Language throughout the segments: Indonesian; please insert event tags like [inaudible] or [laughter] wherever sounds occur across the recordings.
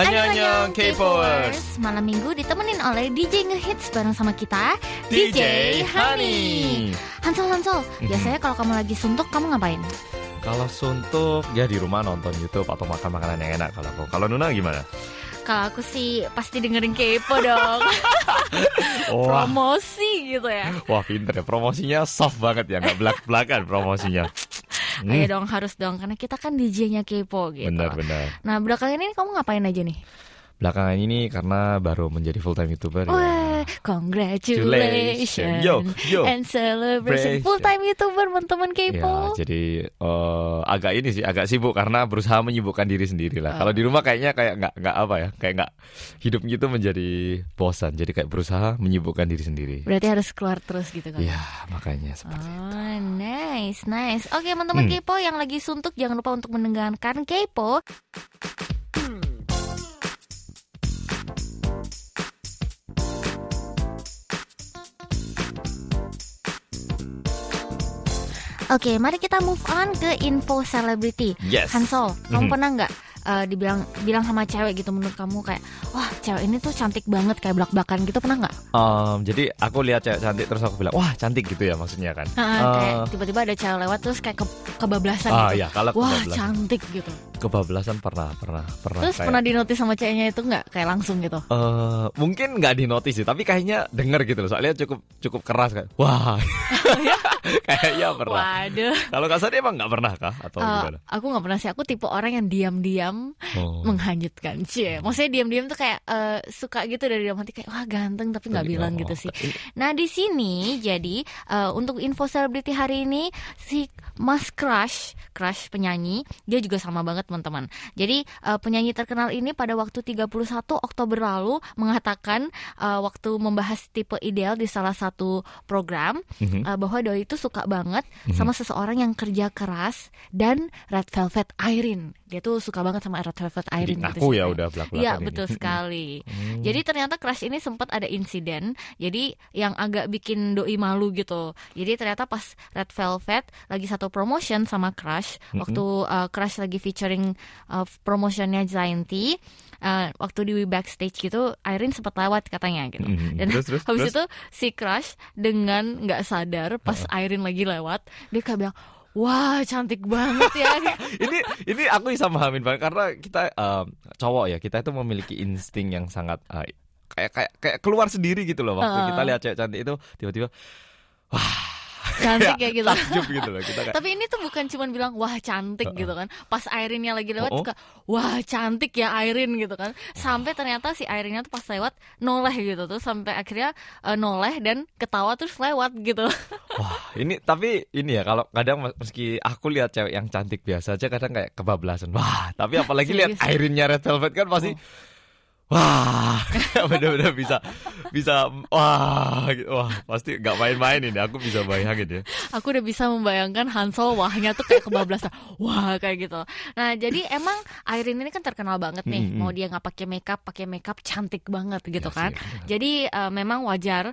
Annyeonghaseyo, K-popers. Malam minggu ditemenin oleh DJ Ngehits bareng sama kita DJ Honey. Hansol Hansol, biasanya kalau kamu lagi suntuk kamu ngapain? Kalau suntuk ya di rumah nonton YouTube atau makan makanan yang enak kalau aku. Kalau Nuna gimana? Kalau aku sih pasti dengerin K-pop dong. [laughs] Promosi gitu ya. wah pinter ya promosinya soft banget ya nggak belak belakan promosinya. Hmm, Ayo dong harus dong karena kita kan DJ-nya K-pop gitu. Benar-benar. Nah belakangan ini kamu ngapain aja nih? Belakangan ini karena baru menjadi full time youtuber ya. Wah, congratulations Yo, yo. and celebration full time youtuber teman-teman Ya, K-pop. jadi eh, agak ini sih agak sibuk karena berusaha menyibukkan diri sendiri lah. Kalau di rumah kayaknya kayak nggak nggak apa ya, kayak nggak hidup gitu menjadi bosan. Jadi kayak berusaha menyibukkan diri sendiri. Berarti harus keluar terus gitu kan? Ya makanya seperti Oh, nice, nice. Oke, teman-teman Hmm. Kepo yang lagi suntuk jangan lupa untuk mendengarkan Kepo. Oke, mari kita move on ke info celebrity. Yes. Hansol, kamu Mhm. pernah nggak eh, dibilang bilang sama cewek gitu menurut kamu kayak wah cewek ini tuh cantik banget kayak belak-belakan gitu pernah nggak? Em, jadi aku lihat cewek cantik terus aku bilang wah cantik gitu ya maksudnya kan. Heeh, Eh, kayak tiba-tiba ada cewek lewat terus kayak ke- kebablasan ah gitu. ya kalau Wah kebablasan, cantik gitu. Kebablasan pernah pernah pernah. Terus kayak- pernah dinotis sama ceweknya itu nggak kayak langsung gitu? Eh, mungkin nggak di notice sih, tapi kayaknya denger gitu loh. Soalnya cukup cukup keras kan. Wah, [laughs] kayaknya pernah. Waduh. Kalau Kak Sari emang nggak pernah kah atau Eh, gimana? aku nggak pernah sih. Aku tipe orang yang diam-diam Oh. menghanyutkan. Cie, maksudnya diam-diam tuh kayak eh, suka gitu dari dalam hati kayak wah ganteng tapi nggak Tapi, bilang oh, gitu sih. Nah di sini jadi eh, untuk info selebriti hari ini si Mas Crush, Crush penyanyi, dia juga sama banget teman-teman. Jadi eh, penyanyi terkenal ini pada waktu 31 Oktober lalu mengatakan eh, waktu membahas tipe ideal di salah satu program Mhm. eh, bahwa Doi itu suka banget sama seseorang yang kerja keras dan Red Velvet Irene. Dia tuh suka banget sama Red Velvet Jadi Irene gitu ngaku ya udah belak-belakan Iya betul Mm-mm. sekali. Hmm. Jadi ternyata Crush ini sempat ada insiden, jadi yang agak bikin doi malu gitu. Jadi ternyata pas Red Velvet lagi satu promotion sama Crush, waktu uh, Crush lagi featuring uh, promotionnya Zainti, uh, waktu di backstage gitu, Irene sempat lewat katanya gitu. Mhm. Dan Terus, terus, habis terus? itu si Crush dengan nggak sadar pas Irene lagi lewat, dia kayak bilang, wah cantik banget ya. [laughs] ini ini aku bisa pahami banget karena kita em, cowok ya kita itu memiliki insting yang sangat eh, kayak kayak kayak keluar sendiri gitu loh waktu Heeh. kita lihat cewek cantik itu tiba-tiba cantik ya gitu. takjub gitu loh kita kayak Tapi ini tuh bukan cuman bilang wah cantik gitu kan. Pas Irene-nya lagi lewat Oh, oh. suka wah cantik ya Irene gitu kan. Sampai ternyata si Irene-nya tuh pas lewat noleh gitu tuh sampai akhirnya eh, noleh dan ketawa terus lewat gitu. [laughs] Wah, ini tapi ini ya kalau kadang mes- meski aku lihat cewek yang cantik biasa aja kadang kayak kebablasan. Wah, tapi apalagi lihat? Irene-nya Red Velvet kan pasti Wah, [laughs] bener-bener bisa bisa wah, gitu. wah pasti nggak main-main ini. Aku bisa bayangin ya. Aku udah bisa membayangkan Hansol wahnya tuh kayak kebablasan. Wah kayak gitu. Nah jadi emang Irene ini kan terkenal banget nih. Mm-mm. Mau dia nggak pakai makeup, pakai makeup cantik banget gitu Iya kan. sih, iya. Jadi eh, memang wajar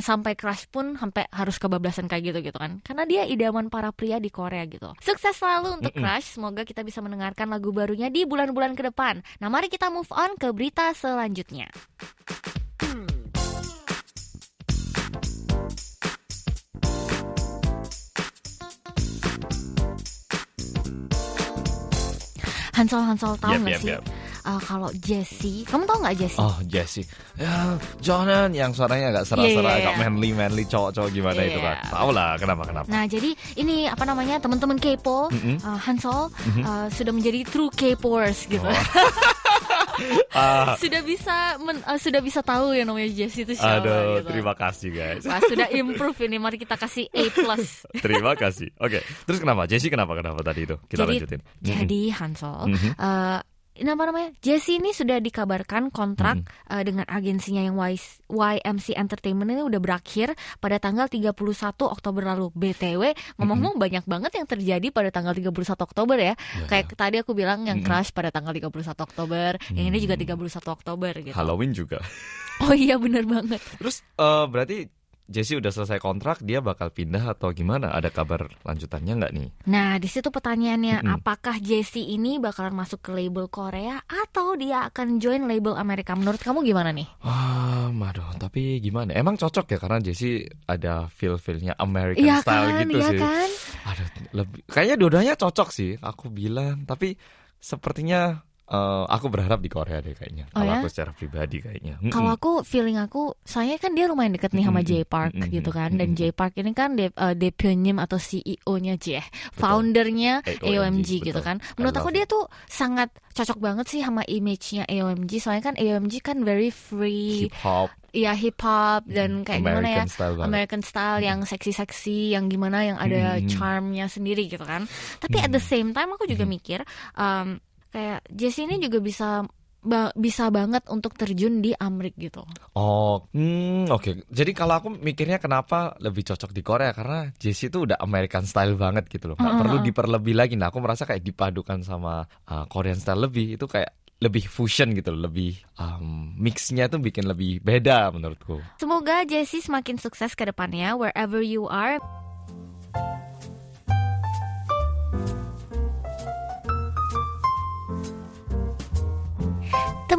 sampai crush pun sampai harus kebablasan kayak gitu gitu kan. Karena dia idaman para pria di Korea gitu. Sukses selalu untuk. Crush. Semoga kita bisa mendengarkan lagu barunya di bulan-bulan ke depan. Nah mari kita move on ke berita selanjutnya. Hansol Hansol tahu Yap, nggak yap, sih yap. Eh, kalau Jessie, kamu tahu nggak Jessie? Oh, Jessie. Ya, Jonan yang suaranya agak serak-serak, Iya, agak iya. manly-manly cowok-cowok gimana itu Iya. kan. Tahu lah kenapa kenapa. Nah jadi ini apa namanya teman-teman Kepo Mm-mm. uh, Hansol uh, sudah menjadi true Kepoers gitu. Oh. [laughs] Ah, sudah bisa men- uh, sudah bisa tahu ya namanya Jessie itu siapa aduh, gitu. terima kasih guys. Wah, sudah improve ini mari kita kasih A plus. [laughs] terima kasih. Oke, terus kenapa? Jessie kenapa kenapa tadi itu? Kita jadi lanjutin. jadi Hansol Mhm. uh, ini apa namanya Jessie ini sudah dikabarkan kontrak uh, dengan agensinya yang Y- YMC Entertainment ini udah berakhir pada tanggal 31 Oktober lalu. BTW ngomong-ngomong banyak banget yang terjadi pada tanggal 31 Oktober ya. Ya, Kayak tadi aku bilang yang Mm-mm. crash pada tanggal 31 Oktober, yang ini juga 31 Oktober gitu. Halloween juga. Oh iya bener banget. Terus eh, berarti Jesse udah selesai kontrak, dia bakal pindah atau gimana? Ada kabar lanjutannya nggak nih? Nah, di situ pertanyaannya, Mm-mm. apakah Jessie ini bakalan masuk ke label Korea atau dia akan join label Amerika? Menurut kamu gimana nih? Ah, aduh, tapi gimana? Emang cocok ya karena Jesse ada feel-feelnya American Iya style kan, gitu iya sih. kan? Aduh, lebih kayaknya dua-duanya cocok sih, aku bilang. Tapi sepertinya eh, aku berharap di Korea deh kayaknya. Oh Kalau ya? aku secara pribadi kayaknya. Kalau aku feeling aku, soalnya kan dia lumayan deket nih sama Mm-mm, J Park gitu kan, dan mm-mm. J Park ini kan de, uh, atau CEO-nya J, foundernya AOMG, AOMG gitu betul. kan. I Menurut aku dia tuh sangat cocok banget sih sama image-nya AOMG, soalnya kan AOMG kan very free, hip hop, ya hip hop dan kayak gimana ya, American style banget. American style yang seksi-seksi, yang gimana yang ada Mm-mm. charmnya sendiri gitu kan. Tapi at the same time aku juga mikir um, kayak Jessie ini juga bisa ba- bisa banget untuk terjun di Amrik gitu. Oh, hmm, oke. Jadi kalau aku mikirnya kenapa lebih cocok di Korea karena Jessie itu udah American style banget gitu loh. Nggak Mm-mm. perlu diperlebih lagi. Nah, aku merasa kayak dipadukan sama uh, Korean style lebih itu kayak lebih fusion gitu loh, lebih um, mixnya tuh bikin lebih beda menurutku. Semoga Jessie semakin sukses ke depannya wherever you are.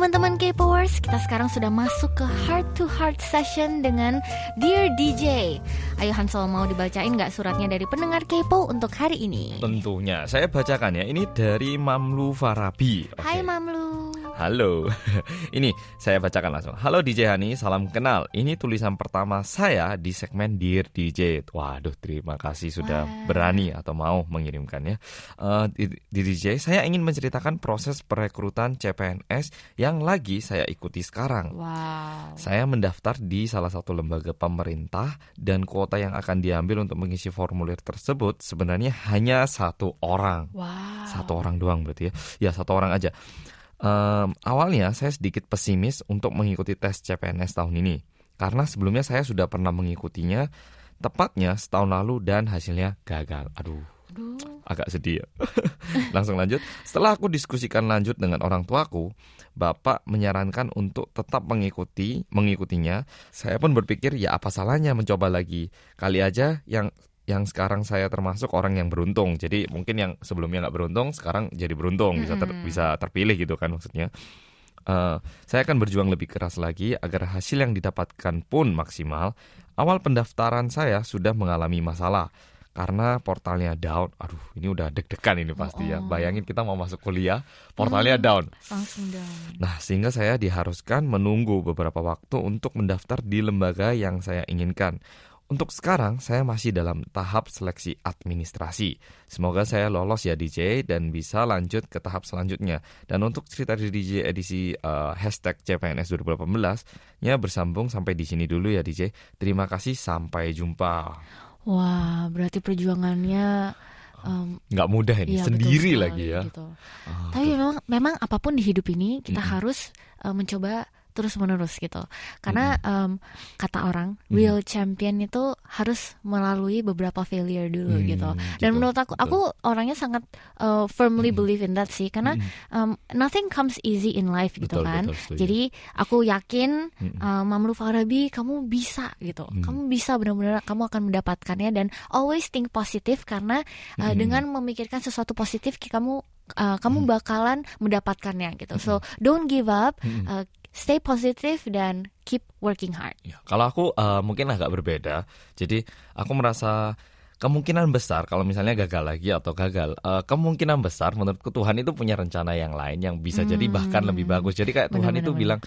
Teman-teman K-Powers, kita sekarang sudah masuk ke Heart to Heart Session dengan Dear DJ. Ayo Hansol mau dibacain nggak suratnya dari pendengar K-Po untuk hari ini? Tentunya saya bacakan ya. Ini dari Mamlu Farabi. Oke. Hai Mamlu. Halo, [laughs] ini saya bacakan langsung. Halo DJ Hani, salam kenal. Ini tulisan pertama saya di segmen Dear DJ. Waduh, terima kasih sudah Wah. berani atau mau mengirimkannya. Eh, di, di DJ, saya ingin menceritakan proses perekrutan CPNS yang lagi saya ikuti sekarang. Wow. Saya mendaftar di salah satu lembaga pemerintah dan kuota yang akan diambil untuk mengisi formulir tersebut sebenarnya hanya satu orang. Wow. Satu orang doang berarti ya. Ya satu orang aja. Em, awalnya saya sedikit pesimis untuk mengikuti tes CPNS tahun ini. Karena sebelumnya saya sudah pernah mengikutinya tepatnya setahun lalu dan hasilnya gagal. Aduh, Aduh. agak sedih ya. [laughs] Langsung lanjut. Setelah aku diskusikan lanjut dengan orang tuaku, Bapak menyarankan untuk tetap mengikuti mengikutinya. Saya pun berpikir ya apa salahnya mencoba lagi. Kali aja yang yang sekarang saya termasuk orang yang beruntung. Jadi mungkin yang sebelumnya nggak beruntung sekarang jadi beruntung bisa ter- bisa terpilih gitu kan maksudnya. Eh, saya akan berjuang lebih keras lagi agar hasil yang didapatkan pun maksimal. Awal pendaftaran saya sudah mengalami masalah karena portalnya down. Aduh, ini udah deg-degan ini pasti ya. Oh. Bayangin kita mau masuk kuliah, portalnya down. Langsung down. Nah, sehingga saya diharuskan menunggu beberapa waktu untuk mendaftar di lembaga yang saya inginkan. Untuk sekarang, saya masih dalam tahap seleksi administrasi. Semoga saya lolos ya DJ dan bisa lanjut ke tahap selanjutnya. Dan untuk cerita di DJ edisi eh, hashtag CPNS 2018-nya bersambung sampai di sini dulu ya DJ. Terima kasih, sampai jumpa. Wah, berarti perjuangannya um, Nggak mudah ini, iya, betul sendiri sekali, lagi ya. gitu. Ah, Tapi memang memang apa pun di hidup ini kita Mm-mm. harus uh, mencoba terus menerus gitu. Karena um, kata orang Mm-mm. real champion itu harus melalui beberapa failure dulu Hmm, gitu. Dan gitu, menurut aku betul. aku orangnya sangat uh, firmly Mm-mm. believe in that sih karena Mm-mm. um, nothing comes easy in life gitu Betul, kan. betul, setuju. Jadi aku yakin Mm-mm. uh, Mamlu Farabi kamu bisa gitu. Hmm. Kamu bisa benar-benar kamu akan mendapatkannya dan always think positif karena uh, Mm-mm. dengan memikirkan sesuatu positif kamu uh, kamu Hmm. bakalan mendapatkannya gitu. So don't give up, uh, stay positif dan keep working hard. Ya, kalau aku eh, mungkin agak berbeda. Jadi aku merasa kemungkinan besar kalau misalnya gagal lagi atau gagal, eh, kemungkinan besar menurutku Tuhan itu punya rencana yang lain yang bisa jadi bahkan Hmm. lebih bagus. Jadi kayak Tuhan Benar, itu bilang,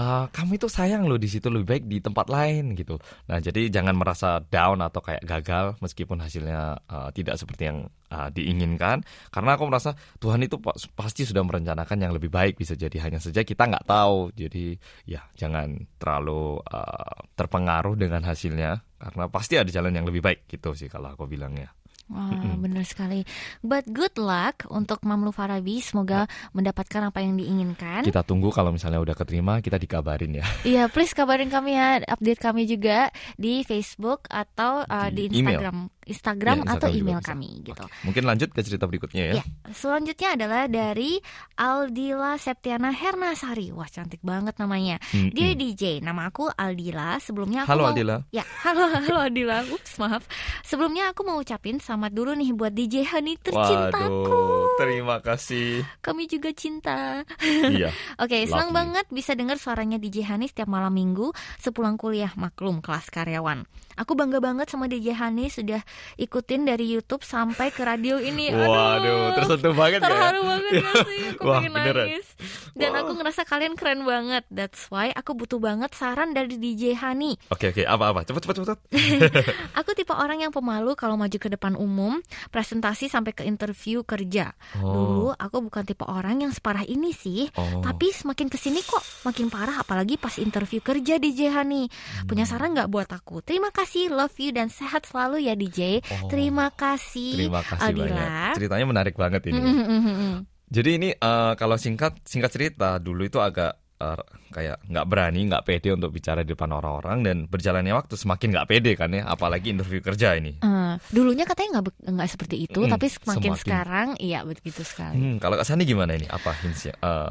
"Eh, kamu itu sayang loh di situ lebih baik di tempat lain gitu. Nah jadi jangan merasa down atau kayak gagal meskipun hasilnya eh, tidak seperti yang eh, diinginkan. Karena aku merasa Tuhan itu pa- pasti sudah merencanakan yang lebih baik bisa jadi hanya saja kita nggak tahu. Jadi ya jangan terlalu eh, terpengaruh dengan hasilnya karena pasti ada jalan yang lebih baik gitu sih kalau aku bilangnya. Wah, Mm-mm. benar sekali. But good luck untuk Mamlu Farabi. Semoga mendapatkan apa yang diinginkan. Kita tunggu kalau misalnya udah keterima kita dikabarin ya. Iya, please kabarin kami ya, update kami juga di Facebook atau uh, Di di email. Instagram Ya, atau Instagram juga email kami gitu. Oke, Mungkin lanjut ke cerita berikutnya ya. Ya, selanjutnya adalah dari Aldila Septiana Hernasari. Wah, cantik banget namanya. Mm-mm. Dia DJ. Nama aku Aldila. Sebelumnya aku Halo mau- Aldila. Ya, [laughs] halo halo Aldila. Ups, maaf. Sebelumnya aku mau ucapin selamat dulu nih buat DJ Hani tercintaku. Waduh, terima kasih. Kami juga cinta. iya. [laughs] Oke, senang Lovely. banget bisa dengar suaranya DJ Hani setiap malam minggu sepulang kuliah maklum kelas karyawan. Aku bangga banget sama DJ Hani sudah ikutin dari YouTube sampai ke radio ini. Aduh, Waduh, tersentuh banget ya. terharu banget gak sih? Aku Wah, pengen beneran. nangis. Dan aku ngerasa kalian keren banget. That's why aku butuh banget saran dari DJ Hani. Oke oke, apa-apa? Cepet cepet cepet. [laughs] Aku tipe orang yang pemalu kalau maju ke depan umum, presentasi sampai ke interview kerja. Dulu aku bukan tipe orang yang separah ini sih. Oh. Tapi semakin ke sini kok makin parah apalagi pas interview kerja DJ Hani. Punya Hmm. saran nggak buat aku? Terima kasih, love you dan sehat selalu ya DJ. Oh. Terima kasih. Terima kasih Aldila. banyak. Ceritanya menarik banget ini. Mm. Jadi ini eh, kalau singkat singkat cerita dulu itu agak eh, kayak nggak berani, nggak pede untuk bicara di depan orang-orang dan berjalannya waktu semakin nggak pede kan ya, apalagi interview kerja ini. Eh, dulunya katanya nggak nggak seperti itu, Mm, tapi semakin, semakin. sekarang iya begitu sekali. Hmm, kalau Kak Sani gimana ini? Apa hints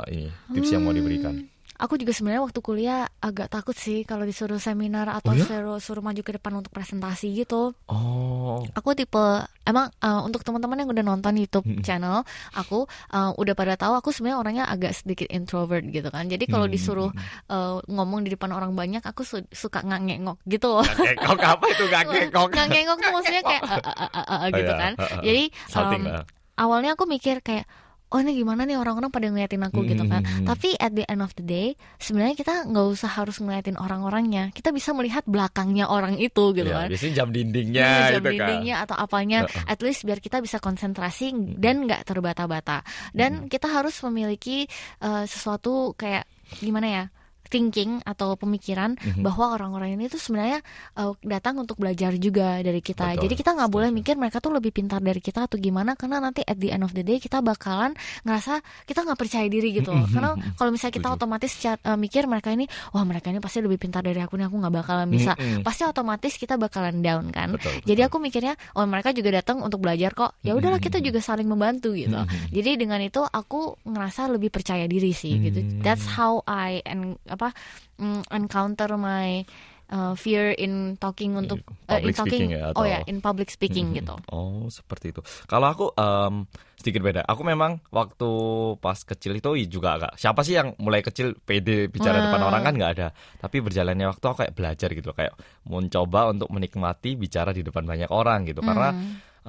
ini tips yang mau diberikan? Aku juga sebenarnya waktu kuliah agak takut sih kalau disuruh seminar atau Oh ya? suruh suruh maju ke depan untuk presentasi gitu. Oh, Aku tipe emang eh, untuk teman-teman yang udah nonton YouTube Mm-mm. channel, aku eh, udah pada tahu aku sebenarnya orangnya agak sedikit introvert gitu kan. Jadi kalau Hmm, disuruh eh, ngomong di depan orang banyak, aku su- suka ngangengok gitu. Kakekok apa itu [laughs] kakekok? ngangengok tuh maksudnya kayak eh, eh, eh, eh, [laughs] eh, gitu Oh, ya, kan. eh, eh. Jadi Salting lah. awalnya aku mikir kayak oh ini gimana nih orang-orang pada ngeliatin aku gitu kan. Hmm. tapi at the end of the day sebenarnya kita nggak usah harus ngeliatin orang-orangnya. Kita bisa melihat belakangnya orang itu gitu Ya, kan. biasanya jam dindingnya Iya, jam gitu kan. dindingnya atau apanya at least biar kita bisa konsentrasi dan nggak terbata-bata. Dan kita harus memiliki eh, sesuatu kayak gimana ya thinking atau pemikiran Mhm. bahwa orang-orang ini tuh sebenarnya eh, datang untuk belajar juga dari kita. Betul, Jadi kita nggak boleh mikir mereka tuh lebih pintar dari kita atau gimana karena nanti at the end of the day kita bakalan ngerasa kita nggak percaya diri gitu. loh. Karena kalau misalnya kita otomatis cat- eh, mikir mereka ini wah mereka ini pasti lebih pintar dari aku nih aku nggak bakalan bisa. Mm-mm. Pasti otomatis kita bakalan down kan. Betul, Jadi aku mikirnya oh mereka juga datang untuk belajar kok. Ya udahlah kita juga saling membantu gitu. Mhm. Jadi dengan itu aku ngerasa lebih percaya diri sih gitu. Hmm. That's how I and apa mm, encounter my uh, fear in talking untuk uh, in public talking speaking ya, oh atau- ya in public speaking Mhm. gitu. Oh, seperti itu. Kalau aku em, sedikit beda. Aku memang waktu pas kecil itu juga agak siapa sih yang mulai kecil pede bicara Wah. depan orang kan nggak ada. Tapi berjalannya waktu aku kayak belajar gitu, kayak mencoba untuk menikmati bicara di depan banyak orang gitu. Karena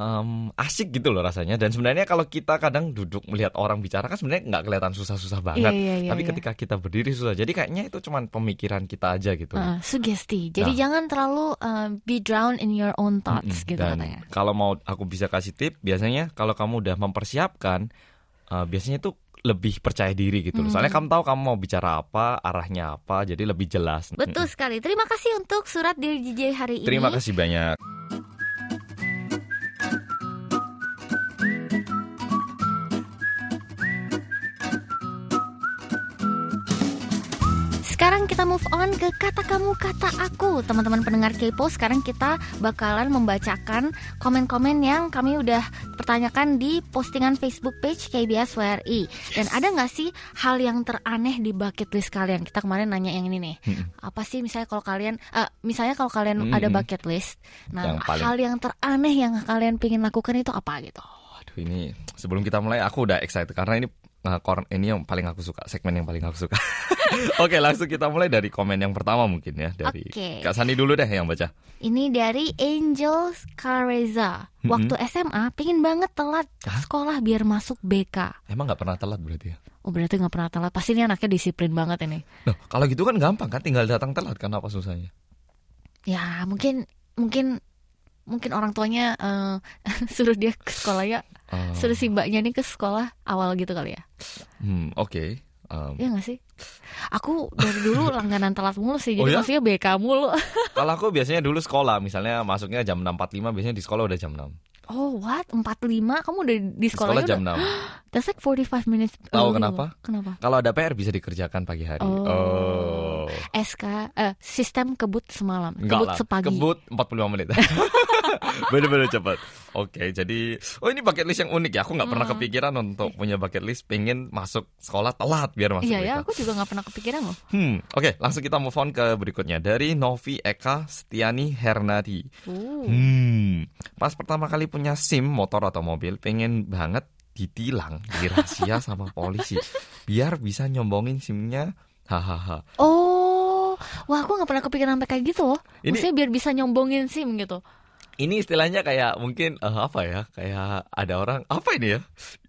Hmm. em, asik gitu loh rasanya. Dan sebenarnya kalau kita kadang duduk melihat orang bicara kan sebenarnya nggak kelihatan susah-susah banget. Iya, iya, iya, Tapi iya. ketika kita berdiri susah. Jadi kayaknya itu cuman pemikiran kita aja gitu. Uh, sugesti. Jadi Nah. jangan terlalu uh, be drowned in your own thoughts Mm-mm. gitu Dan katanya. kalau mau aku bisa kasih tip, biasanya kalau kamu udah mempersiapkan, uh, biasanya itu lebih percaya diri gitu. loh. Hmm. Soalnya kamu tahu kamu mau bicara apa, arahnya apa, jadi lebih jelas. Betul sekali. Terima kasih untuk surat dari DJ hari ini. Terima kasih banyak. Kita move on ke kata kamu kata aku Teman-teman pendengar Kepo Sekarang kita bakalan membacakan komen-komen yang kami udah pertanyakan di postingan Facebook page KBS WRI Dan ada nggak sih hal yang teraneh di bucket list kalian? Kita kemarin nanya yang ini nih Apa sih misalnya kalau kalian eh, Misalnya kalau kalian Mm-mm. ada bucket list Nah Yang paling- hal yang teraneh yang kalian pengen lakukan itu apa gitu? Waduh ini sebelum kita mulai aku udah excited karena ini uh, ini yang paling aku suka, segmen yang paling aku suka. [laughs] Oke, langsung kita mulai dari komen yang pertama mungkin ya dari Oke. Kak Sani dulu deh yang baca. Ini dari Angel Careza. Waktu SMA pengen banget telat Hah? sekolah biar masuk BK. Emang nggak pernah telat berarti ya? Oh berarti nggak pernah telat. Pasti ini anaknya disiplin banget ini. Loh, kalau gitu kan gampang kan tinggal datang telat kan apa susahnya? Ya mungkin mungkin mungkin orang tuanya eh, [laughs] suruh dia ke sekolah ya. Oh, Suruh si mbaknya nih ke sekolah awal gitu kali ya. hmm, oke. Um, Iya nggak sih? Aku dari dulu [laughs] langganan telat mulu sih. Jadi Oh ya? maksudnya BK mulu. [laughs] Kalau aku biasanya dulu sekolah, misalnya masuknya jam 6.45, biasanya di sekolah udah jam 6. Oh, what? 45? Kamu udah di Sekolah sekolahnya jam udah... 6. [gasps] That's like 45 minutes. Tahu early kenapa? loh. Kenapa? Kalau ada PR bisa dikerjakan pagi hari. Oh. Oh. SK eh, sistem kebut semalam. Enggak kebut lah, sepagi. kebut 45 menit. [laughs] [laughs] Bener-bener cepat. Oke, jadi oh ini bucket list yang unik ya. Aku nggak pernah Hmm. kepikiran untuk punya bucket list pengen masuk sekolah telat biar masuk Iya ya, aku juga nggak pernah kepikiran loh. Hmm, oke, langsung kita move on ke berikutnya dari Novi Eka Setiani Hernadi. Uh. Hmm, pas pertama kali punya SIM motor atau mobil, pengen banget ditilang, dirahasia [laughs] sama polisi, biar bisa nyombongin SIM-nya. Hahaha. Oh, wah aku nggak pernah kepikiran sampai kayak gitu loh. Ini- Maksudnya biar bisa nyombongin SIM gitu. Ini istilahnya kayak mungkin eh, apa ya? Kayak ada orang apa ini ya?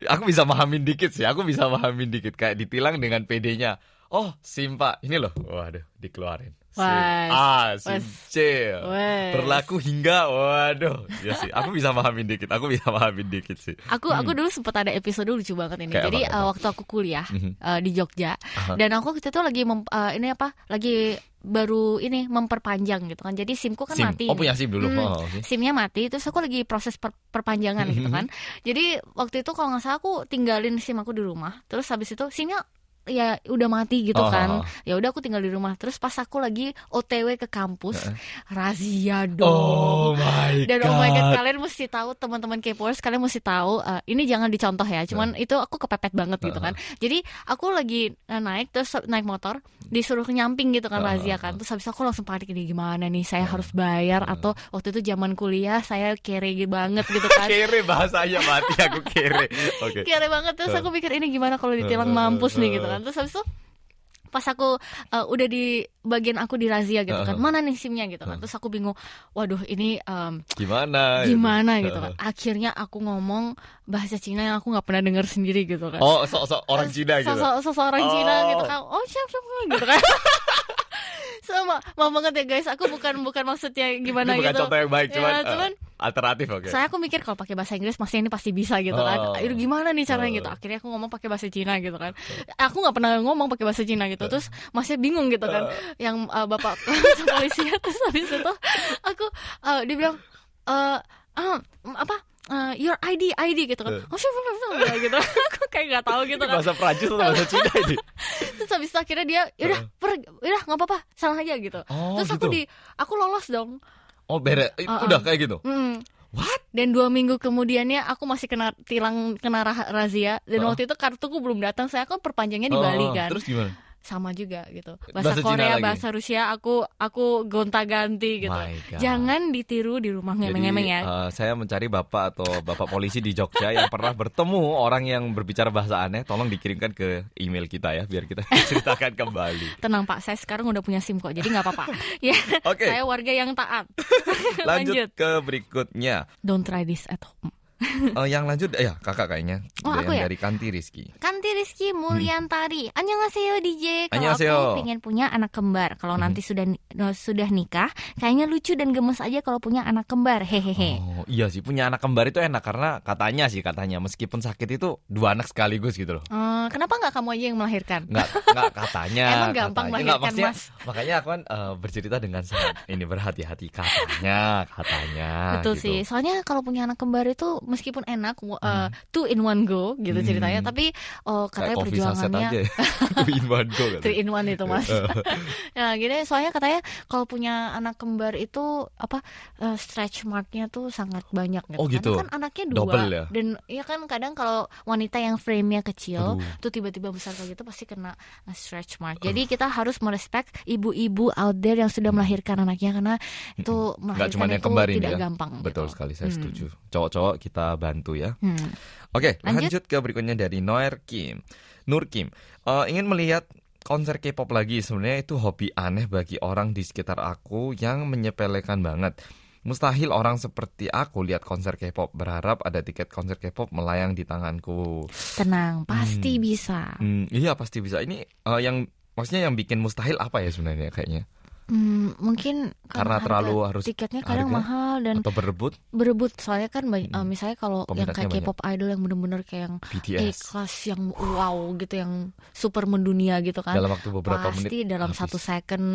Aku bisa mahamin dikit sih. Aku bisa mahamin dikit kayak ditilang dengan PD-nya. Oh, SIM Pak. Ini loh. Waduh, dikeluarin. SIM Wes, A, SIM wes, C. wes. Berlaku hingga waduh. Ya sih, aku bisa mahamin dikit. Aku bisa mahamin dikit sih. Aku aku dulu sempat ada episode lucu banget ini. Hmm. Kayak Jadi apa, eh, apa? waktu aku kuliah Mhm. eh, di Jogja Aha. dan aku waktu itu lagi mem- eh, ini apa? Lagi baru ini memperpanjang gitu kan. Jadi SIMku kan SIM. mati. Oh, punya SIM dulu. Hmm, Oh, oke. SIM-nya mati, terus aku lagi proses per- perpanjangan gitu Mhm. kan. Jadi waktu itu kalau nggak salah aku tinggalin SIM aku di rumah. Terus habis itu SIM-nya ya udah mati gitu Oh, kan. oh, oh. Ya udah aku tinggal di rumah. Terus pas aku lagi OTW ke kampus, razia Oh dong. my Dan god. oh my god, kalian mesti tahu teman-teman K-popers, kalian mesti tahu eh, ini jangan dicontoh ya. Cuman itu aku kepepet banget gitu kan. Jadi aku lagi eh, naik terus naik motor, disuruh nyamping gitu kan Uh-uh. razia kan. Terus habis aku langsung panik ini gimana nih saya harus bayar atau waktu itu zaman kuliah saya kere banget gitu [laughs] kan. Kere bahasanya mati aku kere. [laughs] Oke. kere banget terus aku pikir ini gimana kalau ditilang mampus nih gitu kan. Terus habis itu pas aku eh, udah di bagian aku di razia gitu kan. Mana nih SIM-nya gitu kan. Terus aku bingung, waduh ini em, Gimana? gimana gitu kan akhirnya aku ngomong bahasa Cina yang aku nggak pernah dengar sendiri gitu kan Oh, sok-sok orang Cina gitu. Sosok seseorang Cina Oh. gitu kan oh siap siap gitu kan [laughs] sama maaf banget ya guys aku bukan bukan maksudnya gimana Ini bukan gitu contoh yang baik, Ya, cuman, eh, cuman alternatif oke. saya aku mikir kalau pakai bahasa Inggris pasti ini pasti bisa gitu kan. Oh. Aduh, gimana nih caranya Oh. gitu. Akhirnya aku ngomong pakai bahasa Cina gitu kan. Aku nggak pernah ngomong pakai bahasa Cina gitu. Terus masih bingung gitu kan. Yang uh, bapak [laughs] polisi terus habis itu aku uh, dia bilang eh ah, apa eh, your ID ID gitu kan. Oh siapa siapa gitu. [laughs] Aku kayak nggak tahu gitu kan. Bahasa Prancis atau bahasa Cina [laughs] ini? terus habis itu akhirnya dia yaudah pergi yaudah nggak apa-apa salah aja gitu. Oh, terus aku gitu. di aku lolos dong Oh, bere. eh, Uh-uh. Udah kayak gitu. Hmm. What? Dan dua minggu kemudiannya aku masih kena tilang kena ra- razia dan Oh. waktu itu kartuku belum datang. Saya kan perpanjangnya di Bali Oh, kan. Terus gimana? Sama juga gitu. Bahasa Bahasa, Cina Korea, lagi? bahasa Rusia aku aku gonta-ganti gitu. Jangan ditiru di rumah ngemeng-ngemeng ya. eh, saya mencari bapak atau bapak polisi di Jogja yang pernah bertemu orang yang berbicara bahasa aneh. Tolong dikirimkan ke email kita ya, biar kita [laughs] ceritakan kembali. Tenang Pak, saya sekarang udah punya SIM kok. Jadi nggak apa-apa. [laughs] ya. Oke. Saya warga yang taat. [laughs] Lanjut ke berikutnya. Don't try this at home. [laughs] Eh, yang lanjut, eh, ya kakak kayaknya. Oh, aku ya? dari Kanti Rizky. Kanti Rizky Mulyantari. Annyeonghaseyo DJ. Kalau Annyeonghaseyo. aku pengen punya anak kembar. Kalau nanti sudah sudah nikah, kayaknya lucu dan gemes aja kalau punya anak kembar. Hehehe. Oh iya sih punya anak kembar itu enak karena katanya sih katanya meskipun sakit itu dua anak sekaligus gitu loh. Eh, kenapa nggak kamu aja yang melahirkan? Nggak nggak katanya. [laughs] Emang gampang katanya. melahirkan, maksudnya, Mas? Makanya aku kan eh, bercerita dengan sangat ini berhati-hati katanya katanya. Betul gitu. sih. Soalnya kalau punya anak kembar itu meskipun enak uh, two in one go gitu Hmm. ceritanya, tapi oh, Kayak katanya saset perjuangannya aja. [laughs] Itu in one go katanya. Three in one itu mas. nah [laughs] gini soalnya katanya kalau punya anak kembar itu apa eh, stretch marknya tuh sangat banyak gitu. Oh, gitu. Karena kan anaknya dua Double ya? dan ya kan kadang kalau wanita yang frame-nya kecil Aduh. tuh tiba-tiba besar kayak gitu pasti kena stretch mark. Jadi kita harus merespek ibu-ibu out there yang sudah melahirkan anaknya karena itu Nggak melahirkan cuma yang itu kembar tidak ya. gampang. Betul gitu. sekali saya Hmm. setuju. Cowok-cowok kita bantu ya. Hmm. Oke, Lanjut. lanjut. ke berikutnya dari Noer Kim. Nur Kim, Eh, ingin melihat konser K-pop lagi. Sebenarnya itu hobi aneh bagi orang di sekitar aku yang menyepelekan banget. Mustahil orang seperti aku lihat konser K-pop. Berharap ada tiket konser K-pop melayang di tanganku. Tenang, pasti Hmm. bisa. Hmm, iya pasti bisa. Ini eh, yang maksudnya yang bikin mustahil apa ya sebenarnya kayaknya? Hmm, mungkin Karena harga terlalu harus tiketnya kadang harga mahal dan atau berebut berebut soalnya kan banyak, Hmm. eh, misalnya kalau yang kayak. K-pop idol yang bener-bener kayak yang A BTS kelas yang wow gitu yang super mendunia gitu kan dalam waktu beberapa pasti menit dalam habis. satu second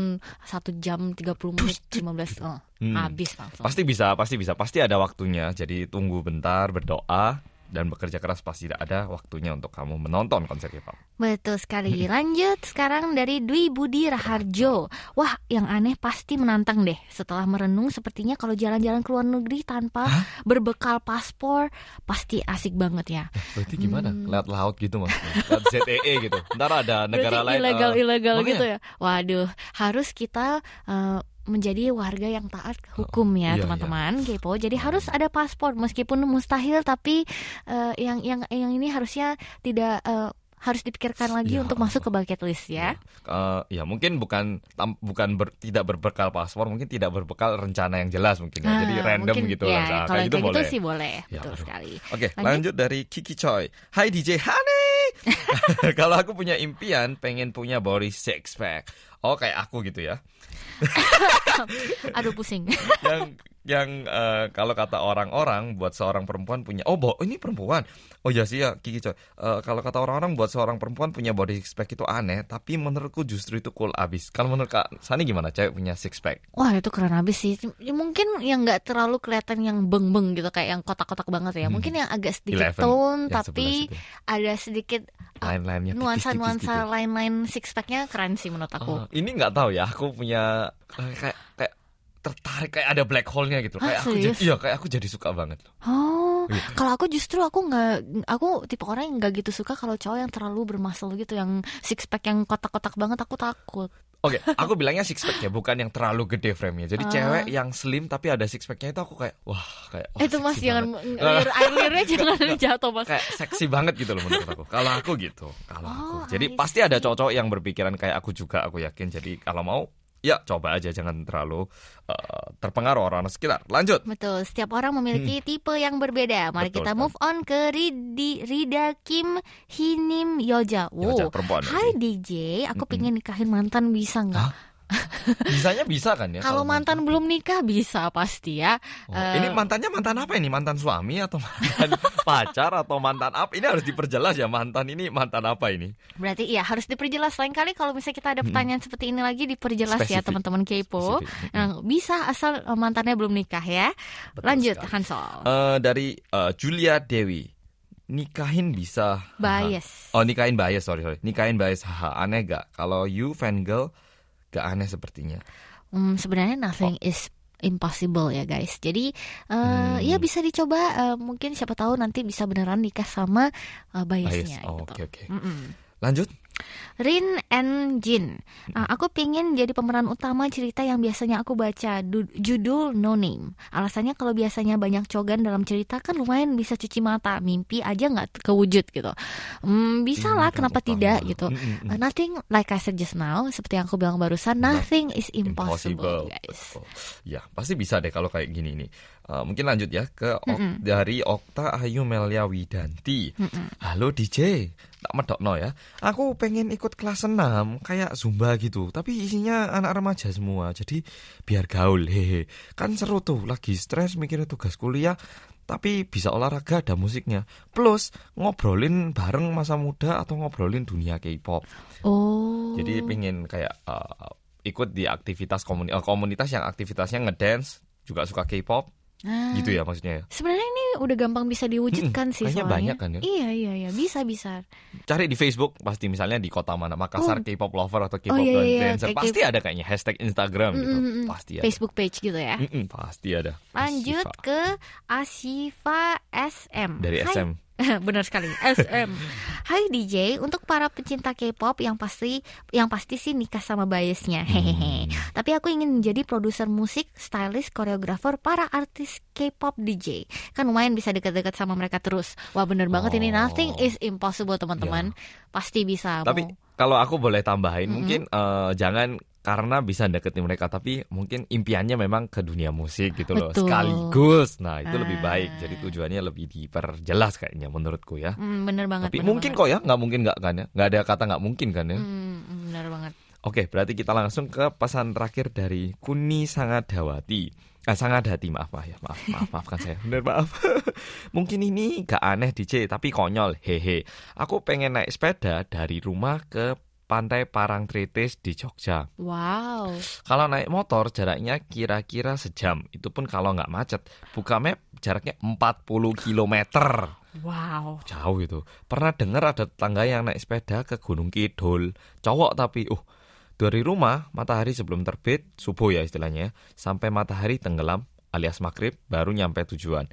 satu jam 30 menit 15 oh, Hmm. habis langsung Pasti bisa, pasti bisa, pasti ada waktunya. Jadi tunggu bentar, berdoa dan bekerja keras pasti ada waktunya untuk kamu menonton konser K-pop. Betul sekali. [laughs] Lanjut sekarang dari Dwi Budi Raharjo. Wah, yang aneh pasti menantang deh. Setelah merenung, sepertinya kalau jalan-jalan ke luar negeri tanpa berbekal paspor, pasti asik banget ya. Berarti gimana? Hmm. Lewat laut gitu mas? Lewat ZEE gitu. Ntar ada negara Berarti lain. ilegal eh, ilegal makanya. gitu ya. Waduh, harus kita eh, menjadi warga yang taat hukum ya iya, teman-teman kepo. Jadi harus ada paspor meskipun mustahil tapi eh, yang yang yang ini harusnya tidak eh, harus dipikirkan lagi Ya. untuk masuk ke bucket list ya. Eh, ya mungkin bukan tam- bukan ber- tidak berbekal paspor, mungkin tidak berbekal rencana yang jelas mungkin ya. Jadi Ah, random mungkin, gitu ya, lah. Kalau kayak gitu boleh. gitu sih boleh, Ya, betul aduh. sekali. Oke, Lanjut. lanjut dari Kiki Choi. Hai DJ Hani. [laughs] [laughs] Kalau aku punya impian pengen punya body six pack. Oh, kayak aku gitu ya. [laughs] Aduh pusing. yang yang eh, kalau kata orang-orang buat seorang perempuan punya oh bo ini perempuan oh ya sih ya Kiki coy Eh, kalau kata orang-orang buat seorang perempuan punya body six pack itu aneh tapi menurutku justru itu cool abis kalau menurut kak Sani gimana cewek punya six pack Wah itu keren abis sih. Ya, mungkin yang nggak terlalu kelihatan yang beng-beng gitu kayak yang kotak-kotak banget ya. Hmm. Mungkin yang agak sedikit Eleven, tone yang tapi ada sedikit ah, lain-lainnya nuansa-nuansa gitu. lain-lain six packnya keren sih menurut aku. Oh, ini nggak tahu ya aku punya kayak kayak tertarik kayak ada black hole-nya gitu Hah, kayak aku jadi iya kayak aku jadi suka banget Oh, Gitu. kalau aku justru aku nggak, aku tipe orang yang nggak gitu suka kalau cowok yang terlalu bermuscle gitu, yang six pack yang kotak-kotak banget, aku takut. Oke, aku bilangnya six pack ya, bukan yang terlalu gede frame-nya. Jadi Ah. cewek yang slim tapi ada six pack-nya itu aku kayak wah kayak wah, itu mas jangan air liurnya jangan jatuh mas. kayak seksi banget gitu loh menurut aku. Kalau aku gitu, kalau aku. Oh, Jadi I pasti ada cowok-cowok yang berpikiran kayak aku juga, aku yakin. Jadi kalau mau ya coba aja jangan terlalu eh, terpengaruh orang sekitar. Lanjut. Betul, setiap orang memiliki tipe yang berbeda. Mari Hmm. Betul kita move on ke Ridi, Rida Kim Hinim Yoja. Yoja, Wow. perempuan Hai. DJ, aku pengen nikahin mantan bisa nggak? [laughs] Bisanya bisa kan ya? Kalau mantan belum nikah bisa pasti ya. Oh, Eh, ini mantannya mantan apa ini? Mantan suami atau [laughs] mantan pacar atau mantan apa? Ini harus diperjelas ya mantan ini mantan apa ini? Berarti iya harus diperjelas. Lain kali kalau misalnya kita ada pertanyaan seperti ini lagi diperjelas ya Spesifik. teman-teman kepo. Nah, bisa asal eh, mantannya belum nikah ya. Betul Lanjut sekali. Hansol. Eh, dari eh, Julia Dewi nikahin bisa Bias. oh nikahin bias sorry sorry nikahin bias haha aneh gak kalau you fan girl gak aneh sepertinya Hmm, sebenarnya nothing is impossible ya guys. Jadi eh, Hmm. ya bisa dicoba. eh, mungkin siapa tahu nanti bisa beneran nikah sama eh, biasnya bias oh, gitu. oke oke Mm-mm. lanjut Rin and Jin. Ah, aku pengen jadi pemeran utama cerita yang biasanya aku baca du- judul No Name. Alasannya kalau biasanya banyak cogan dalam cerita kan lumayan bisa cuci mata, mimpi aja nggak kewujud gitu. Hmm, bisa lah, Pemeran kenapa utama. tidak gitu. Mm, mm, mm. Uh, nothing like I said just now, seperti yang aku bilang barusan, nothing is impossible, guys. Ya, pasti bisa deh kalau kayak gini nih. Eh, mungkin lanjut ya ke Ok- dari Okta Ayu Melia Widanti. Halo DJ, tak medokno ya. Aku pengen ikut kelas 6 kayak Zumba gitu, tapi isinya anak remaja semua. Jadi biar gaul. Hehe. Kan seru tuh, lagi stres mikirin tugas kuliah tapi bisa olahraga ada musiknya plus ngobrolin bareng masa muda atau ngobrolin dunia K-pop Oh. jadi pengen kayak uh, ikut di aktivitas komuni- uh, komunitas yang aktivitasnya ngedance juga suka K-pop Ah. gitu ya maksudnya ya. Sebenarnya ini udah gampang bisa diwujudkan Mm-mm, sih kayaknya soalnya. banyak kan ya. Iya iya iya bisa bisa. Cari di Facebook pasti misalnya di kota mana Makassar K-pop lover atau K-pop Oh, iya, iya, dancer kayak pasti ada kayaknya hashtag Instagram gitu Mm, mm, mm. pasti ada. Facebook page gitu ya. Mm-mm, pasti ada. Lanjut Asifa. ke Asifa SM. dari Hai. SM. [laughs] Benar sekali, SM. Hai DJ, untuk para pecinta K-pop yang pasti yang pasti sih nikah sama biasnya. Hehehe. Tapi aku ingin menjadi produser musik, stylist, koreografer para artis K-pop DJ. Kan lumayan bisa dekat-dekat sama mereka terus. Wah, bener banget ini Oh. nothing is impossible, teman-teman. Pasti bisa. Tapi mau- kalau aku boleh tambahin mungkin eh, jangan karena bisa deketin mereka tapi mungkin impiannya memang ke dunia musik gitu loh Betul. sekaligus. Nah, itu lebih Ah. baik. Jadi tujuannya lebih diperjelas kayaknya menurutku ya. Hmm, bener banget. Tapi bener mungkin banget. kok ya, nggak mungkin nggak kan ya? Nggak ada kata nggak mungkin kan ya? Hmm, bener banget. Oke, berarti kita langsung ke pesan terakhir dari Kuni Sangadawati. Ah, Sangadati, maaf, maaf ya, maaf, maaf, maafkan saya. Bener, maaf. [laughs] Mungkin ini gak aneh DJ, tapi konyol, hehe. Aku pengen naik sepeda dari rumah ke Pantai Parangtritis di Jogja. Wow. Kalau naik motor jaraknya kira-kira sejam. Itu pun kalau nggak macet. Buka map jaraknya 40 km. Wow. Jauh itu. Pernah dengar ada tetangga yang naik sepeda ke Gunung Kidul. Cowok tapi, uh, dari rumah matahari sebelum terbit, subuh ya istilahnya, sampai matahari tenggelam alias maghrib baru nyampe tujuan.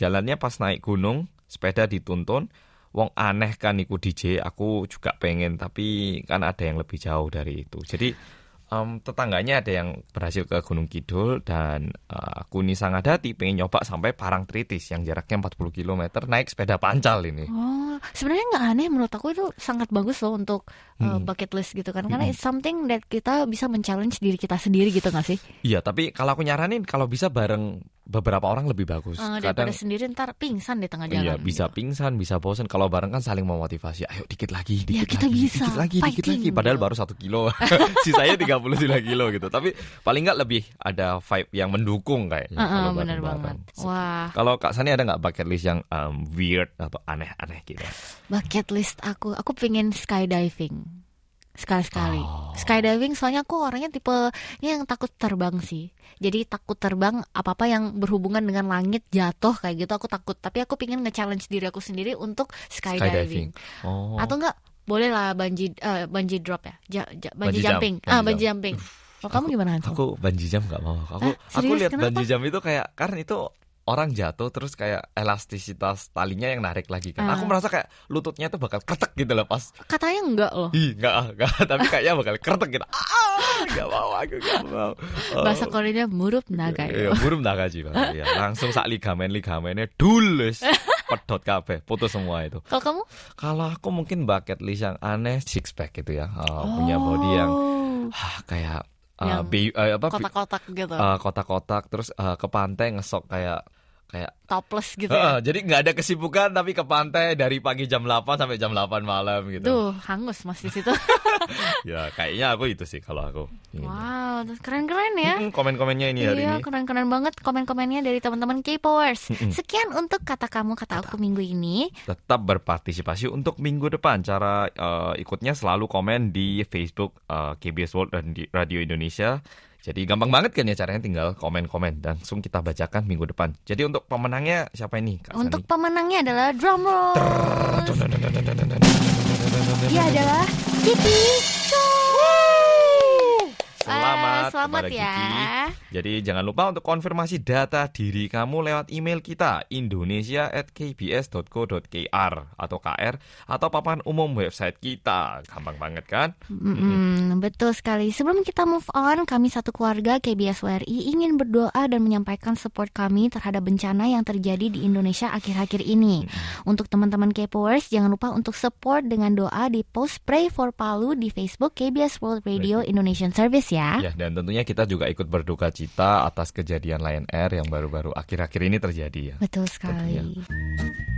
Jalannya pas naik gunung, sepeda dituntun, wong aneh kan iku DJ, aku juga pengen tapi kan ada yang lebih jauh dari itu. Jadi em, tetangganya ada yang berhasil ke Gunung Kidul dan eh, aku nih sangat hati pengen nyoba sampai Parangtritis yang jaraknya 40 km naik sepeda pancal ini. Oh, sebenarnya nggak aneh menurut aku itu sangat bagus loh untuk uh, Hmm. bucket list gitu kan. Karena it's something that kita bisa men-challenge diri kita sendiri gitu nggak sih? Iya, tapi kalau aku nyaranin kalau bisa bareng beberapa orang lebih bagus. Eh, daripada sendiri ntar pingsan di tengah Iya, jalan. bisa pingsan, bisa bosen. Kalau bareng kan saling memotivasi. Ayo dikit lagi, Ya, dikit kita lagi, bisa. dikit lagi, dikit Fighting, lagi. Padahal gitu. baru satu kilo. [laughs] Sisanya 39 kilo gitu. Tapi paling nggak lebih ada vibe yang mendukung kayaknya. Uh, uh, kalau bener bareng-bareng. banget. Wah, Kalau Kak Sani ada nggak bucket list yang um, weird atau aneh-aneh gitu? bucket list aku, aku pengen skydiving. Sekali-sekali. Oh. Skydiving soalnya aku orangnya tipe yang takut terbang sih. Jadi takut terbang apa-apa yang berhubungan dengan langit jatuh kayak gitu aku takut. Tapi aku pengen nge-challenge diri aku sendiri untuk skydiving. Oh. Atau enggak boleh lah bungee eh, bungee drop ya. Ja, ja- jump, jumping. ah, bungee jumping. Kalau kamu gimana Hansel? Aku banji jam nggak mau. Aku Hah, aku lihat banji jam itu kayak karena itu orang jatuh terus kayak elastisitas talinya yang narik lagi kan. Ah. Aku merasa kayak lututnya tuh bakal kretek gitu loh pas Katanya enggak loh. Ih, enggak, enggak, [laughs] tapi kayaknya bakal kretek gitu. Ah, enggak mau, aku enggak mau. [laughs] Oh. Bahasa Koreanya murup naga Iya, burung naga sih. Iya, langsung sak ligamen ligamennya dulus. [laughs] Pedot kabeh, putus semua itu. Kalau kamu? Kalau aku mungkin bucket list yang aneh six pack gitu ya. Oh, punya body yang Oh, ah, kayak uh, Yang bi- apa kotak-kotak gitu. uh, kotak-kotak terus uh, ke pantai ngesok kayak kayak Topless gitu ya. jadi nggak ada kesibukan tapi ke pantai dari pagi jam 8 sampai jam 8 malam gitu. Duh, hangus mas di situ. [laughs] Ya, kayaknya aku itu sih kalau aku. wow, terus keren-keren ya. Mm-mm, komen-komennya ini hari iya, ini. keren-keren banget komen-komennya dari teman-teman K-Powers. Sekian untuk kata kamu, kata aku minggu ini. Tetap berpartisipasi untuk minggu depan. Cara eh, ikutnya selalu komen di Facebook eh, KBS World dan di Radio Indonesia. Jadi gampang banget kan ya caranya tinggal komen-komen langsung kita bacakan minggu depan. Jadi untuk pemenangnya siapa ini? Kak Untuk Sani? pemenangnya adalah drum roll. Dia adalah Kiki Selamat, Eh, selamat kepada ya. Kiki. Jadi jangan lupa untuk konfirmasi data diri kamu lewat email kita indonesia@kbs.co.kr atau KR atau papan umum website kita. Gampang banget kan? Mm-mm, betul sekali. Sebelum kita move on, kami satu keluarga KBS WRI ingin berdoa dan menyampaikan support kami terhadap bencana yang terjadi di Indonesia akhir-akhir ini. Untuk teman-teman K-Powers, jangan lupa untuk support dengan doa di post Pray for Palu di Facebook KBS World Radio Indonesian Service ya. Ya, dan tentunya kita juga ikut berduka cita atas kejadian Lion Air yang baru-baru akhir-akhir ini terjadi ya. Betul sekali. Tentunya.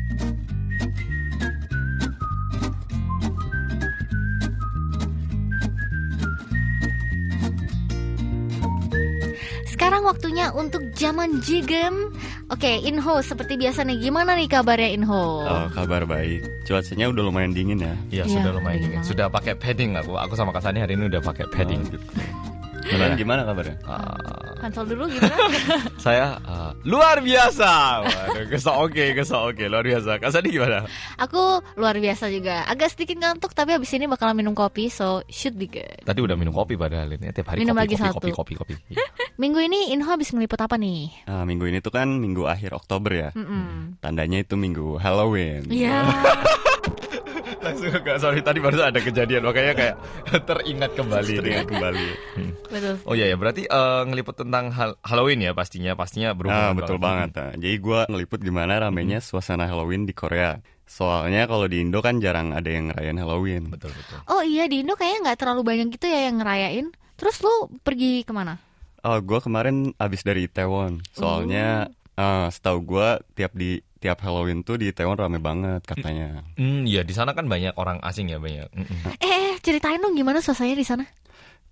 Sekarang waktunya untuk zaman jigem. Oke, Inho seperti biasa nih. Gimana nih kabarnya Inho? Oh, kabar baik. Cuacanya udah lumayan dingin ya. Iya, Iya, sudah lumayan dingin dingin. Sudah pakai padding aku. Aku sama Kak Sani hari ini udah pakai padding. Oh, gitu. Kalian gimana kabarnya? Ah, Hansel dulu gimana? [laughs] saya ah, luar biasa. Waduh, kesok oke, kesok oke, luar biasa. Kak Sani gimana? Aku luar biasa juga. Agak sedikit ngantuk tapi habis ini bakalan minum kopi, so should be good. Tadi udah minum kopi padahal ini tiap hari Minum kopi, lagi kopi, satu. kopi, kopi, kopi. Iya. [laughs] Minggu ini Inho habis ngeliput apa nih? Nah, minggu ini tuh kan minggu akhir Oktober ya. Mm-mm. Tandanya itu minggu Halloween. Iya. [laughs] Langsung Kak, sorry tadi baru ada kejadian makanya kayak [laughs] teringat kembali. Teringat kembali. Betul. Oh iya ya, berarti eh, ngeliput tentang hal- Halloween ya pastinya, pastinya Nah, berhubungan betul banget. Nah, jadi gua ngeliput gimana ramenya suasana Halloween di Korea. Soalnya kalau di Indo kan jarang ada yang ngerayain Halloween. Betul betul. Oh iya di Indo kayaknya nggak terlalu banyak gitu ya yang ngerayain. Terus lu pergi ke mana? Oh, gua kemarin abis dari Taiwan. Soalnya eh, setahu gua tiap di tiap Halloween tuh di Taiwan rame banget katanya. Hmm, iya di sana kan banyak orang asing ya banyak. Mm-mm. Eh, eh, ceritain dong gimana suasananya di sana?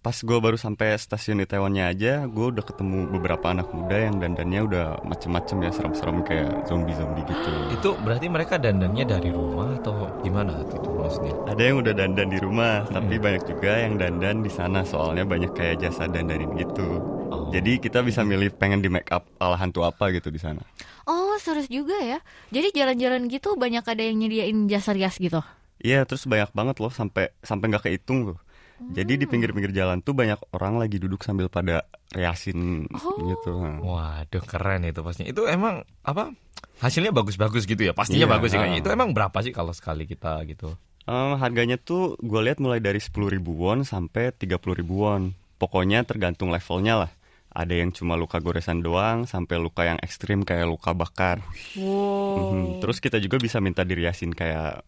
pas gue baru sampai stasiun Itaewonnya aja, gue udah ketemu beberapa anak muda yang dandannya udah macem-macem ya serem-serem kayak zombie-zombie gitu. Itu berarti mereka dandannya dari rumah atau gimana itu maksudnya? Ada yang udah dandan di rumah, tapi banyak juga yang dandan di sana soalnya banyak kayak jasa dandanin gitu. Oh. Jadi kita bisa milih pengen di make up ala hantu apa gitu di sana. Oh, serius juga ya. Jadi jalan-jalan gitu banyak ada yang nyediain jasa rias gitu. Iya, terus banyak banget loh sampai sampai nggak kehitung tuh. Jadi di pinggir-pinggir jalan tuh banyak orang lagi duduk sambil pada riasin Oh. gitu. Waduh keren itu pastinya. Itu emang apa hasilnya bagus-bagus gitu ya? Pastinya Iya. bagus sih kayaknya. Itu emang berapa sih kalau sekali kita gitu? Em, harganya tuh gue lihat mulai dari 10.000 ribu won sampai 30.000 ribu won. Pokoknya tergantung levelnya lah. Ada yang cuma luka goresan doang sampai luka yang ekstrim kayak luka bakar. Wow. Mhm. Terus kita juga bisa minta diriasin kayak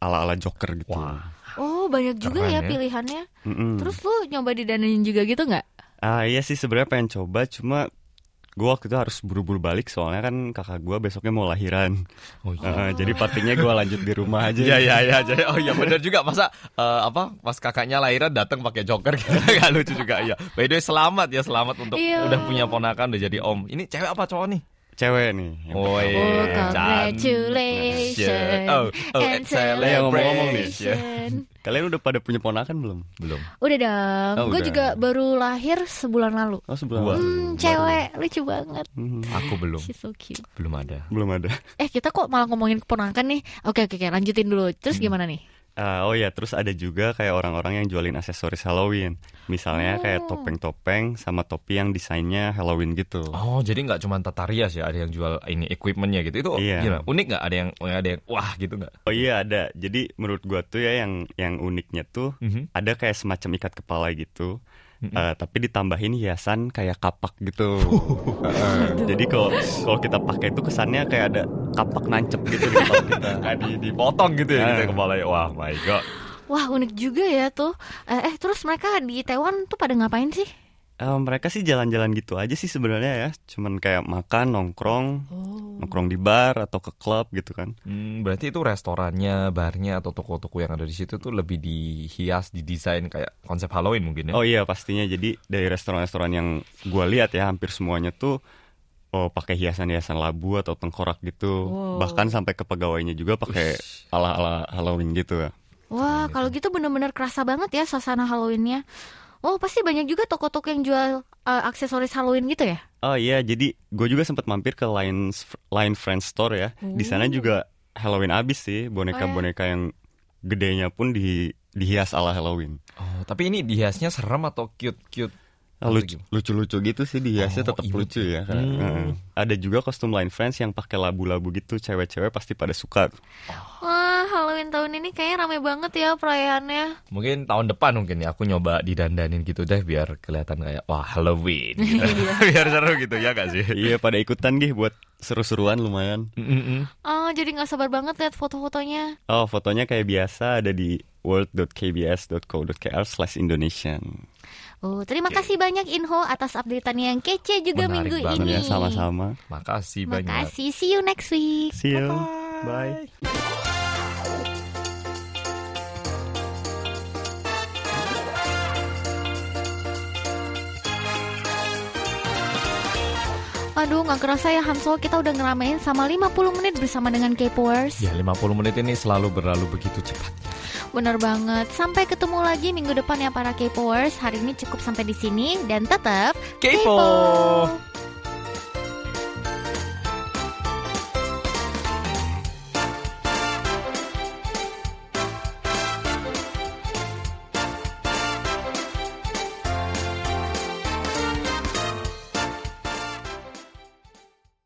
ala-ala Joker gitu. Wah. Oh, banyak juga Keren ya ya. pilihannya. Mhm. Terus lu nyoba didandanin juga gitu nggak? Ah iya sih sebenarnya pengen coba cuma gue waktu itu harus buru-buru balik soalnya kan kakak gue besoknya mau lahiran. Oh iya. jadi partinya gue lanjut di rumah aja. Iya iya iya jadi oh iya benar juga masa eh, apa pas kakaknya lahiran datang pakai joker gitu [laughs] nggak lucu juga iya. By the way selamat ya selamat untuk Iya. udah punya ponakan udah jadi om. Ini cewek apa cowok nih? Cewek nih. yang Oh, iya. Oh, congratulations. Oh, oh, and and nih. celebration. [laughs] Kalian udah pada punya ponakan belum? Belum. Udah dong. Oh, Gue juga baru lahir sebulan lalu. Oh sebelah. Wah. Hmm, cewek lucu banget. Mhm. Aku belum. She's so cute. Belum ada. Belum ada. Eh kita kok malah ngomongin keponakan nih? Oke oke oke lanjutin dulu. Terus gimana nih? Ah, oh ya, terus ada juga kayak orang-orang yang jualin aksesoris Halloween. Misalnya kayak Oh. topeng-topeng sama topi yang desainnya Halloween gitu. Oh, jadi nggak cuma tata rias ya, ada yang jual ini equipmentnya gitu. Itu Iya. gimana? Unik nggak? Ada yang ada yang wah gitu nggak? Oh iya ada. Jadi menurut gua tuh ya yang yang uniknya tuh Mhm. ada kayak semacam ikat kepala gitu. Mhm. Eh, tapi ditambahin hiasan kayak kapak gitu. [laughs] Heeh. Jadi kalau kalau kita pakai itu kesannya kayak ada kapak nancep gitu di kepala kita. [laughs] Kayak di, dipotong gitu ya Ah. gitu kepalanya. Wah, my god. Wah unik juga ya tuh. Eh, eh terus mereka di Taiwan tuh pada ngapain sih? Eh, mereka sih jalan-jalan gitu aja sih sebenarnya ya. Cuman kayak makan, nongkrong, Oh. nongkrong di bar atau ke klub gitu kan. Hmm, berarti itu restorannya, barnya atau toko-toko yang ada di situ tuh lebih dihias, didesain kayak konsep Halloween mungkin ya. Oh iya pastinya jadi dari restoran-restoran yang gua lihat ya hampir semuanya tuh oh pakai hiasan-hiasan labu atau tengkorak gitu. Wow. Bahkan sampai ke pegawainya juga pakai ala-ala Halloween gitu ya. Wah kalau gitu bener-bener kerasa banget ya suasana Halloweennya. Oh pasti banyak juga toko-toko yang jual eh, aksesoris Halloween gitu ya? Oh iya jadi gue juga sempat mampir ke Line Line Friends Store ya. Di sana Oh. juga Halloween abis sih boneka-boneka yang gedenya pun di dihias ala Halloween. Oh, tapi ini dihiasnya serem atau cute-cute? Gimana? Lucu-lucu gitu sih dihiasnya Oh, tetap imut lucu ya. Hmm. Heeh. Ada juga kostum Line Friends yang pakai labu-labu gitu cewek-cewek pasti pada suka. Wah Halloween tahun ini kayaknya rame banget ya perayaannya. Mungkin tahun depan mungkin ya aku nyoba didandanin gitu deh biar kelihatan kayak wah Halloween. Gitu. [laughs] [laughs] biar seru gitu ya gak sih? Iya pada ikutan gih buat seru-seruan lumayan. Mm-mm. Oh jadi nggak sabar banget lihat foto-fotonya. Oh fotonya kayak biasa ada di world.kbs.co.kr slash Indonesian. Oh terima kasih banyak Inho atas updateannya yang kece juga Menarik minggu banget ini. Ya sama-sama. Makasih banyak. Makasih. See you next week. See you. Bye. Bye. Aduh nggak kerasa ya Hanso kita udah ngeramein sama 50 menit bersama dengan K-Powers. Ya 50 menit ini selalu berlalu begitu cepat. Bener banget. Sampai ketemu lagi minggu depan ya para K-Powers. Hari ini cukup sampai di sini dan tetap Kepo.